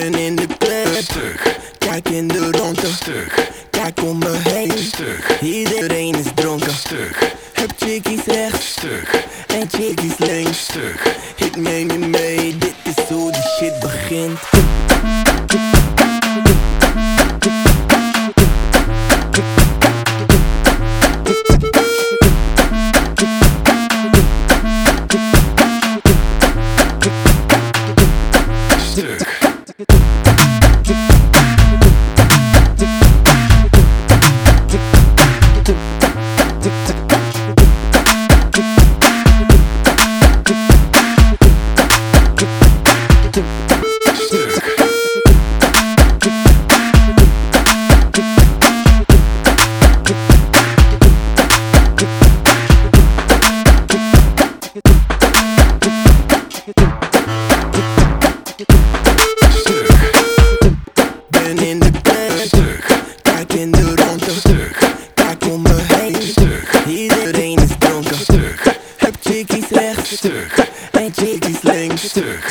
Ben in de club, Stuk, kijk in de ronde, stuk, kijk om me heen. stuk, Iedereen is dronken, stuk, heb chickies rechts. Stuk, en chickies links. stuk. Ik neem je mee, dit is hoe de shit begint. Rechts stuk,